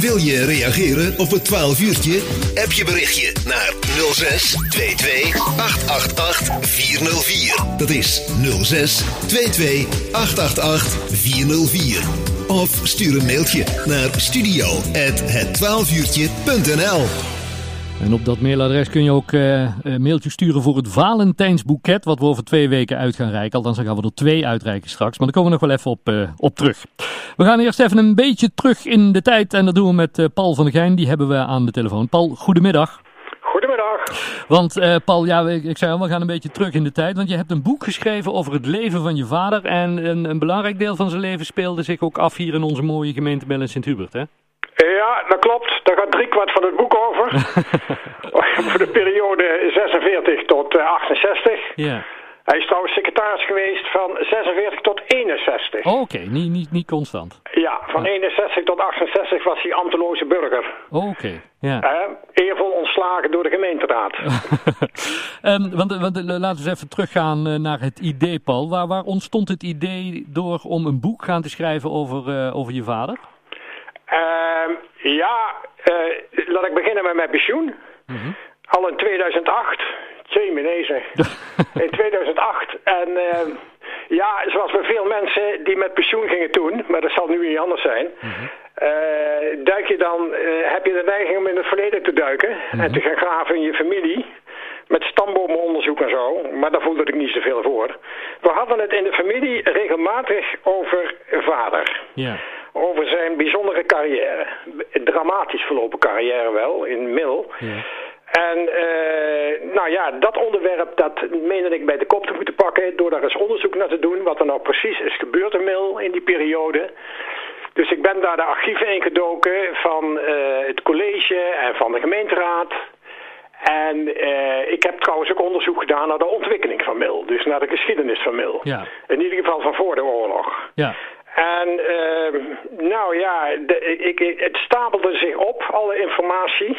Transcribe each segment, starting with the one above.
Wil je reageren op het 12 uurtje? App je berichtje naar 06 22 888 404. Dat is 06 22 888 404. Of stuur een mailtje naar studio@het12uurtje.nl. En op dat mailadres kun je ook uh, een mailtje sturen voor het Valentijnsboeket, wat we over twee weken uit gaan reiken. Althans, dan gaan we er twee uitreiken straks, maar daar komen we nog wel even op, uh, op terug. We gaan eerst even een beetje terug in de tijd en dat doen we met uh, Paul van der Geijn. Die hebben we aan de telefoon. Paul, goedemiddag. Goedemiddag. Want Paul, ja, ik, ik zei al, we gaan een beetje terug in de tijd. Want je hebt een boek geschreven over het leven van je vader. En een, een belangrijk deel van zijn leven speelde zich ook af hier in onze mooie gemeente Bel in Sint-Hubert, hè? Ja, dat klopt. Daar gaat driekwart van het boek over. Voor de periode 46 tot uh, 68. Ja. Hij is trouwens secretaris geweest van 46 tot 61. Oh, Oké, okay. niet, niet, niet constant. Ja, van Ja. 61 tot 68 was hij ambteloze burger. Oh, Oké, ja. Eh, eervol ontslagen door de gemeenteraad. Ehm, want want eh, laten we eens even teruggaan eh, naar het idee, Paul. Waar, waar ontstond het idee door om een boek gaan te schrijven over, eh, over je vader? Ehm, ja, eh, laat ik beginnen met mijn pensioen. Mhm. Al in 2008. Tjee, meneer. In 2008. En ehm, ja, zoals bij veel mensen die met pensioen gingen toen, maar dat zal nu niet anders zijn. eh, duik je dan, eh, heb je de neiging om in het verleden te duiken en te gaan graven in je familie. Met stambomenonderzoek en zo, maar daar voelde ik niet zoveel voor. We hadden het in de familie regelmatig over vader Ja. over zijn bijzondere carrière. Een Dramatisch verlopen carrière wel, in Mil. Ja. En eh, nou ja, dat onderwerp, dat meende ik bij de kop te moeten pakken... door daar eens onderzoek naar te doen wat er nou precies is gebeurd in Mil in die periode. Dus ik ben daar de archieven ingedoken van eh, het college en van de gemeenteraad... En eh, ik heb trouwens ook onderzoek gedaan naar de ontwikkeling van Mil. Dus naar de geschiedenis van Mil. Ja. In ieder geval van voor de oorlog. Ja. En ehm, nou ja, de, ik, het stapelde zich op, alle informatie.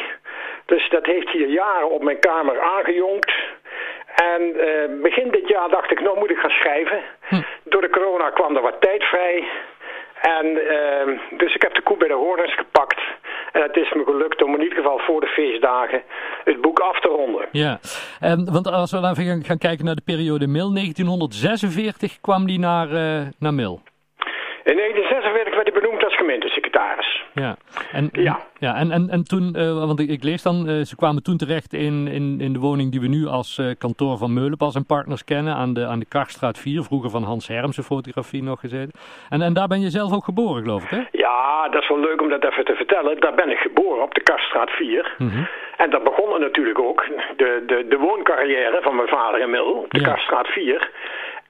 Dus dat heeft hier jaren op mijn kamer aangejonkt. En eh, begin dit jaar dacht ik, nou moet ik gaan schrijven. Door de corona kwam er wat tijd vrij. En ehm, dus ik heb de koe bij de horens gepakt. En het is me gelukt om in ieder geval voor de feestdagen het boek af te ronden. Ja, Ehm, want als we dan even gaan, kijken naar de periode Mil, 1946 kwam die naar, eh, naar Mil. In 1946 werd hij benoemd als gemeentesecretaris. Ja, en, Ja. ja en, en, en toen, eh, want ik, ik lees dan, eh, ze kwamen toen terecht in, in, in de woning die we nu als eh, kantoor van Meulenpas en Partners kennen, aan de, aan de Karstraat 4, vroeger van Hans Hermsen fotografie nog gezeten. En, en daar ben je zelf ook geboren, geloof ik, hè? Ja, dat is wel leuk om dat even te vertellen. Daar ben ik geboren op de Kaststraat 4. En dat begon er natuurlijk ook, de, de, de wooncarrière van mijn vader in Mil, op de Ja. Kaststraat 4.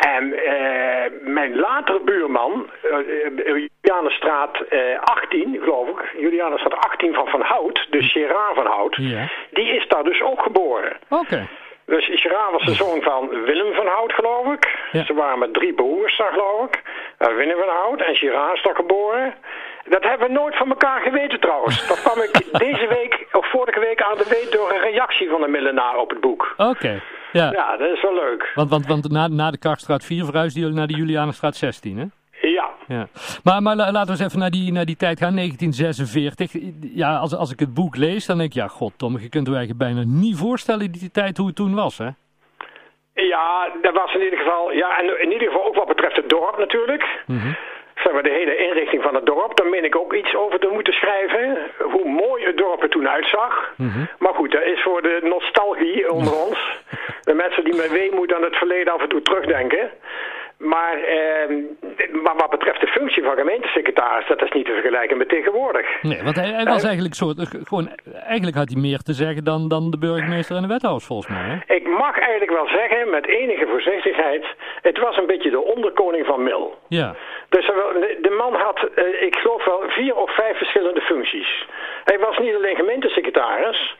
En eh, mijn latere buurman, eh, eh, Julianenstraat eh, 18, geloof ik, Julianenstraat 18 van Van Hout, dus Gerard van Hout, Ja. die is daar dus ook geboren. Oké. Dus Gerard was de zoon van Willem van Hout, geloof ik. Ja. Ze waren met drie broers daar, geloof ik. Uh, Willem van Hout en Gerard is daar geboren. Dat hebben we nooit van elkaar geweten trouwens. Dat kwam ik deze week, of vorige week aan de weet door een reactie van de millenaar op het boek. Oké, ja. Ja, dat is wel leuk. Want, want, want na, na de Karstraat 4 verhuisden jullie naar de Julianenstraat 16, hè? Ja, Ja. Maar, maar la- laten we eens even naar die, naar die tijd gaan, 1946. Ja, als, als ik het boek lees, dan denk ik, ja, god, Tom, je kunt je eigenlijk bijna niet voorstellen die tijd hoe het toen was, hè? ja, dat was in ieder geval, ja, en in ieder geval ook wat betreft het dorp natuurlijk. Zeg maar, de hele inrichting van het dorp, daar meen ik ook iets over te moeten schrijven. Hoe mooi het dorp er toen uitzag. Maar goed, dat is voor de nostalgie onder ons. De mensen die met weemoed aan het verleden af en toe terugdenken. Maar, eh, maar wat betreft de functie van gemeentesecretaris, dat is niet te vergelijken met tegenwoordig. Nee, want hij, hij was eigenlijk soort, eh, gewoon, eigenlijk had hij meer te zeggen dan, dan de burgemeester en de wethouders, volgens mij, hè? Ik mag eigenlijk wel zeggen, met enige voorzichtigheid, het was een beetje de onderkoning van Mil. Ja, Dus wel- de man had, eh, ik geloof wel, vier of vijf verschillende functies. Hij was niet alleen gemeentesecretaris.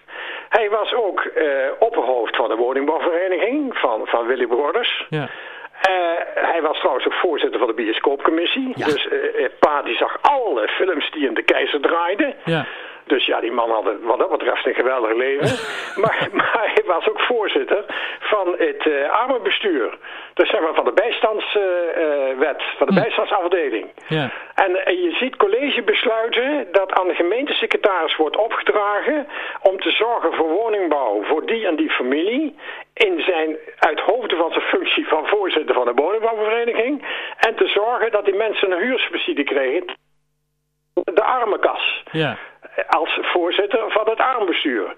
Hij was ook eh, opperhoofd van de woningbouwvereniging van, van Willy Broders. ja. Eh, hij was trouwens ook voorzitter van de bioscoopcommissie. Dus eh, eh, Pa die zag alle films die in de keizer draaiden. Ja. Dus ja, die man had wat dat betreft een geweldig leven. maar, maar hij was ook voorzitter van het uh, armenbestuur. Dus zeg maar van de bijstandswet, van de hm. bijstandsafdeling. Ja. En, en je ziet college besluiten dat aan de gemeentesecretaris wordt opgedragen om te zorgen voor woningbouw voor die en die familie in zijn, uit hoofde van zijn functie van voorzitter van de woningbouwvereniging en te zorgen dat die mensen een huursubsidie kregen de armenkas. Ja. Als voorzitter van het armbestuur.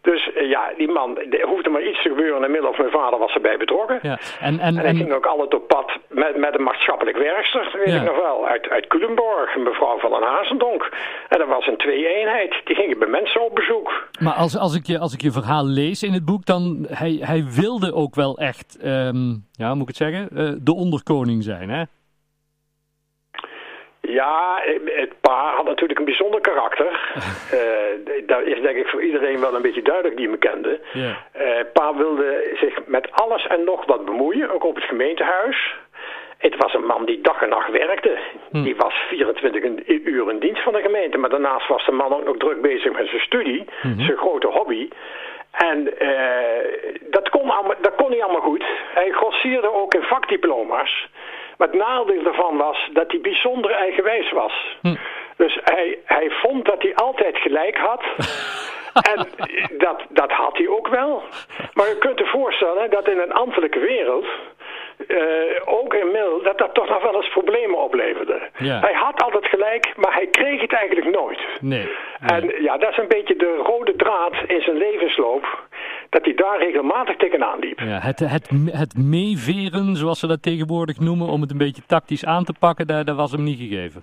Dus eh, ja, die man, er hoefde maar iets te gebeuren. Inmiddels mijn vader was erbij betrokken. Ja. En, en, en hij ging ook altijd op pad met, met een maatschappelijk werkster, weet ik nog wel. Uit, uit Culemborg, mevrouw van den Hazendonk. En dat was een twee-eenheid. Die gingen bij mensen op bezoek. Maar als, als, ik, je, als ik je verhaal lees in het boek, dan hij, hij wilde ook wel echt, um, ja, moet ik het zeggen, uh, de onderkoning zijn, hè? Ja, het pa had natuurlijk een bijzonder karakter. uh, dat is denk ik voor iedereen wel een beetje duidelijk die me kende. Yeah. Uh, pa wilde zich met alles en nog wat bemoeien, ook op het gemeentehuis. Het was een man die dag en nacht werkte. Hm. Die was 24 uur in dienst van de gemeente. Maar daarnaast was de man ook nog druk bezig met zijn studie. Mhm. Zijn grote hobby. En uh, dat, kon allemaal, dat kon niet allemaal goed. Hij grossierde ook in vakdiploma's. Maar het nadeel daarvan was dat hij bijzonder eigenwijs was. Hm. Dus hij, hij vond dat hij altijd gelijk had. en dat, dat had hij ook wel. Maar je kunt je voorstellen dat in een ambtelijke wereld... Uh, ook in Mil, dat dat toch nog wel eens problemen opleverde. Hij had altijd gelijk, maar hij kreeg het eigenlijk nooit. Nee, En ja, dat is een beetje de rode draad in zijn levensloop dat hij daar regelmatig tegenaan liep. Ja, het, het, het meeveren, zoals ze dat tegenwoordig noemen, om het een beetje tactisch aan te pakken, dat, dat was hem niet gegeven.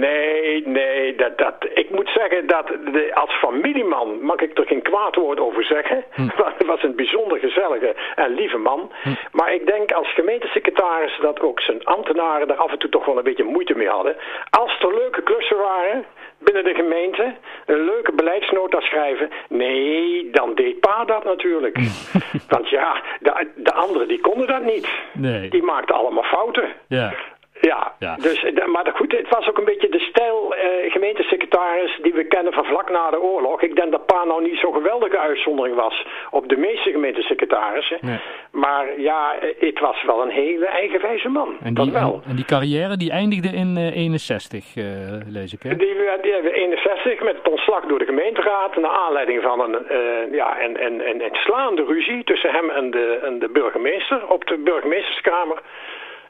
Nee, nee, dat, dat, ik moet zeggen dat de, als familieman mag ik er geen kwaad woord over zeggen. Hm. Het was een bijzonder gezellige en lieve man. Hm. Maar ik denk als gemeentesecretaris dat ook zijn ambtenaren daar af en toe toch wel een beetje moeite mee hadden. Als er leuke klussen waren, binnen de gemeente een leuke beleidsnota schrijven. Nee, dan deed pa dat natuurlijk. Want ja, de, de anderen die konden dat niet. Nee. Die maakten allemaal fouten. Ja. Ja, ja. Dus, eh, maar goed, het was ook een beetje de stijl uh, gemeentesecretaris die we kennen van vlak na de oorlog. Ik denk dat Pa nou niet zo'n geweldige uitzondering was op de meeste gemeentesecretarissen. Nee. Maar ja, eh, het was wel een hele eigenwijze man. En die, wel. En, die carrière die eindigde in uh, 61, uh, lees ik hè? Die, die hebben 61 met het ontslag door de gemeenteraad naar aanleiding van een, uh, ja, een, een, een, een slaande ruzie tussen hem en de, en de burgemeester op de burgemeesterskamer.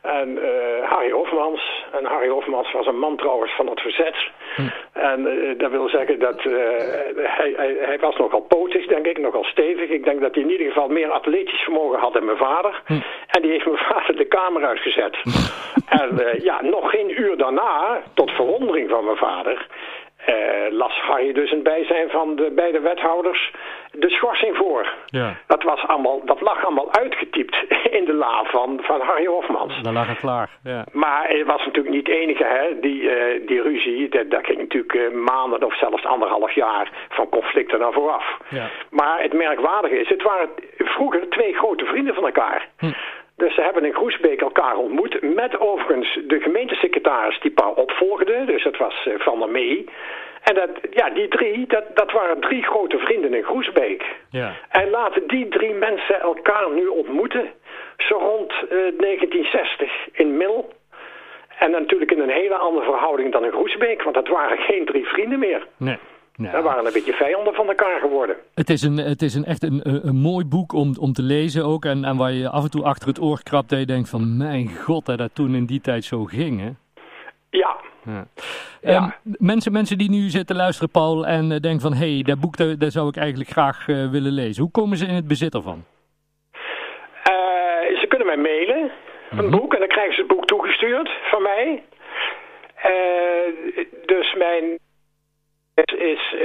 En uh, Harry Hofmans. En Harry Hofmans was een man trouwens van het verzet. Hm. En uh, dat wil zeggen dat uh, hij, hij, hij, was nogal potig, denk ik, nogal stevig. Ik denk dat hij in ieder geval meer atletisch vermogen had dan mijn vader. Hm. En die heeft mijn vader de kamer uitgezet. en ja, nog geen uur daarna, tot verwondering van mijn vader... Uh, las Harry dus in bijzijn van de beide wethouders de schorsing voor. Ja. Dat, was allemaal, dat lag allemaal uitgetypt in de la van, van Harry Hofmans. Dat lag het klaar, ja. Maar het was natuurlijk niet het enige, hè, die, uh, die ruzie. Dat, dat ging natuurlijk uh, maanden of zelfs anderhalf jaar van conflicten naar vooraf. Ja. Maar het merkwaardige is, het waren vroeger twee grote vrienden van elkaar. Hm. Dus ze hebben in Groesbeek elkaar ontmoet. Met overigens de gemeentesecretaris die paar opvolgde. Dus dat was uh, Van der Mee. En dat, ja, die drie, dat, dat waren drie grote vrienden in Groesbeek. Ja. En laten die drie mensen elkaar nu ontmoeten. Zo rond uh, eh, 1960 in Mil. En natuurlijk in een hele andere verhouding dan in Groesbeek. Want dat waren geen drie vrienden meer. Nee. Ja. We waren een beetje vijanden van elkaar geworden. Het is, een, het is een, echt een, een, mooi boek om, om te lezen ook. En, en waar je af en toe achter het oor krabt en je denkt van... Mijn god, dat dat toen in die tijd zo ging, hè? Ja. ja. Ehm, mensen, mensen die nu zitten luisteren, Paul, en uh, denken van... Hé, hey, dat boek dat, zou ik eigenlijk graag uh, willen lezen. Hoe komen ze in het bezit ervan? Uh, ze kunnen mij mailen, een mm boek. En dan krijgen ze het boek toegestuurd van mij. dus mijn is, uh,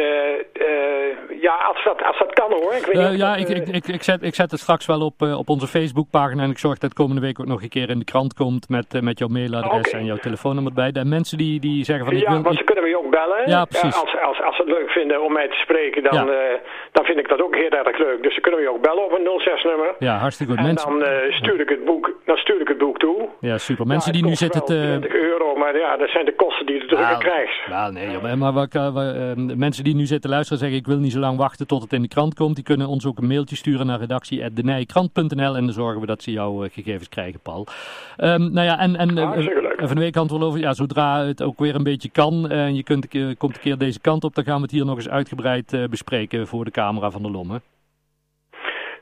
uh, ja, als dat, als dat kan hoor. Ik weet uh, ja, ik, ik, ik, ik, zet, ik zet het straks wel op, op onze Facebookpagina en ik zorg dat komende week ook nog een keer in de krant komt met, met jouw mailadres en jouw telefoonnummer bij. De mensen die, die zeggen van... Ik ja, wil, want ze kunnen me ook bellen. Ja, precies. als, als, als ze het leuk vinden om mij te spreken, dan, dan vind ik dat ook heel erg leuk. Dus ze kunnen me ook bellen op een 06-nummer. Ja, hartstikke goed. En mensen... dan, stuur ik het boek, dan stuur ik het boek toe. Ja, super. Mensen die nu zitten... te... 20 euro, maar ja, dat zijn de kosten die je drukker krijgt. Nou, nee, maar, maar wat, ehm, mensen die nu zitten luisteren zeggen ik wil niet zo lang wachten tot het in de krant komt. Die kunnen ons ook een mailtje sturen naar redactie.denijkrant.nl en dan zorgen we dat ze jouw gegevens krijgen, Paul. Um, nou ja, en, en, en van de week wel over, ja, zodra het ook weer een beetje kan en je kunt, komt een keer deze kant op, dan gaan we het hier nog eens uitgebreid bespreken voor de camera van de Lomme.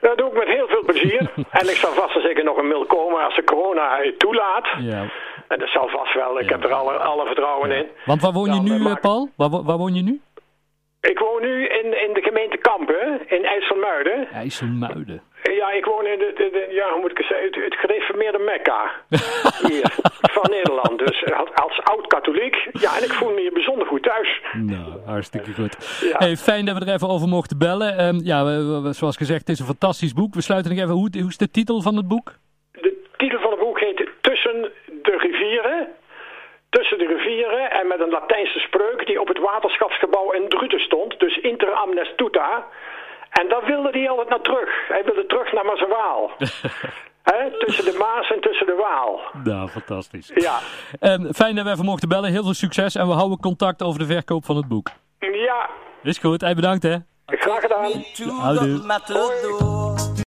Dat doe ik met heel veel plezier. en ik zal vast en zeker nog een mail komen als de corona het toelaat. Ja. En dat zal vast wel. Ik heb er alle, alle vertrouwen in. Want waar woon je nu, eh, Paul? Waar, waar woon je nu? Ik woon nu in, in de gemeente Kampen, in IJsselmuiden. IJsselmuiden. Ja, ik woon in de, de, ja, hoe moet ik het zeggen, het, het gereformeerde Mekka. hier, van Nederland. Dus eh, als oud-katholiek, ja, en ik voel me hier bijzonder goed thuis. Nou, hartstikke goed. Ja. Hey, fijn dat we er even over mochten bellen. Um, ja, zoals gezegd, het is een fantastisch boek. We sluiten nog even, hoe, hoe is de titel van het boek? De titel van het boek heet Tussen de rivieren tussen de rivieren en met een Latijnse spreuk die op het waterschapsgebouw in Druten stond. Dus inter amnes tuta. En daar wilde hij altijd naar terug. Hij wilde terug naar Mazewaal. He, tussen de Maas en tussen de Waal. Nou, fantastisch. Ja. Um, fijn dat we even mochten bellen. Heel veel succes en we houden contact over de verkoop van het boek. Ja. Is goed. Hij bedankt hè. Graag gedaan. Houdoe.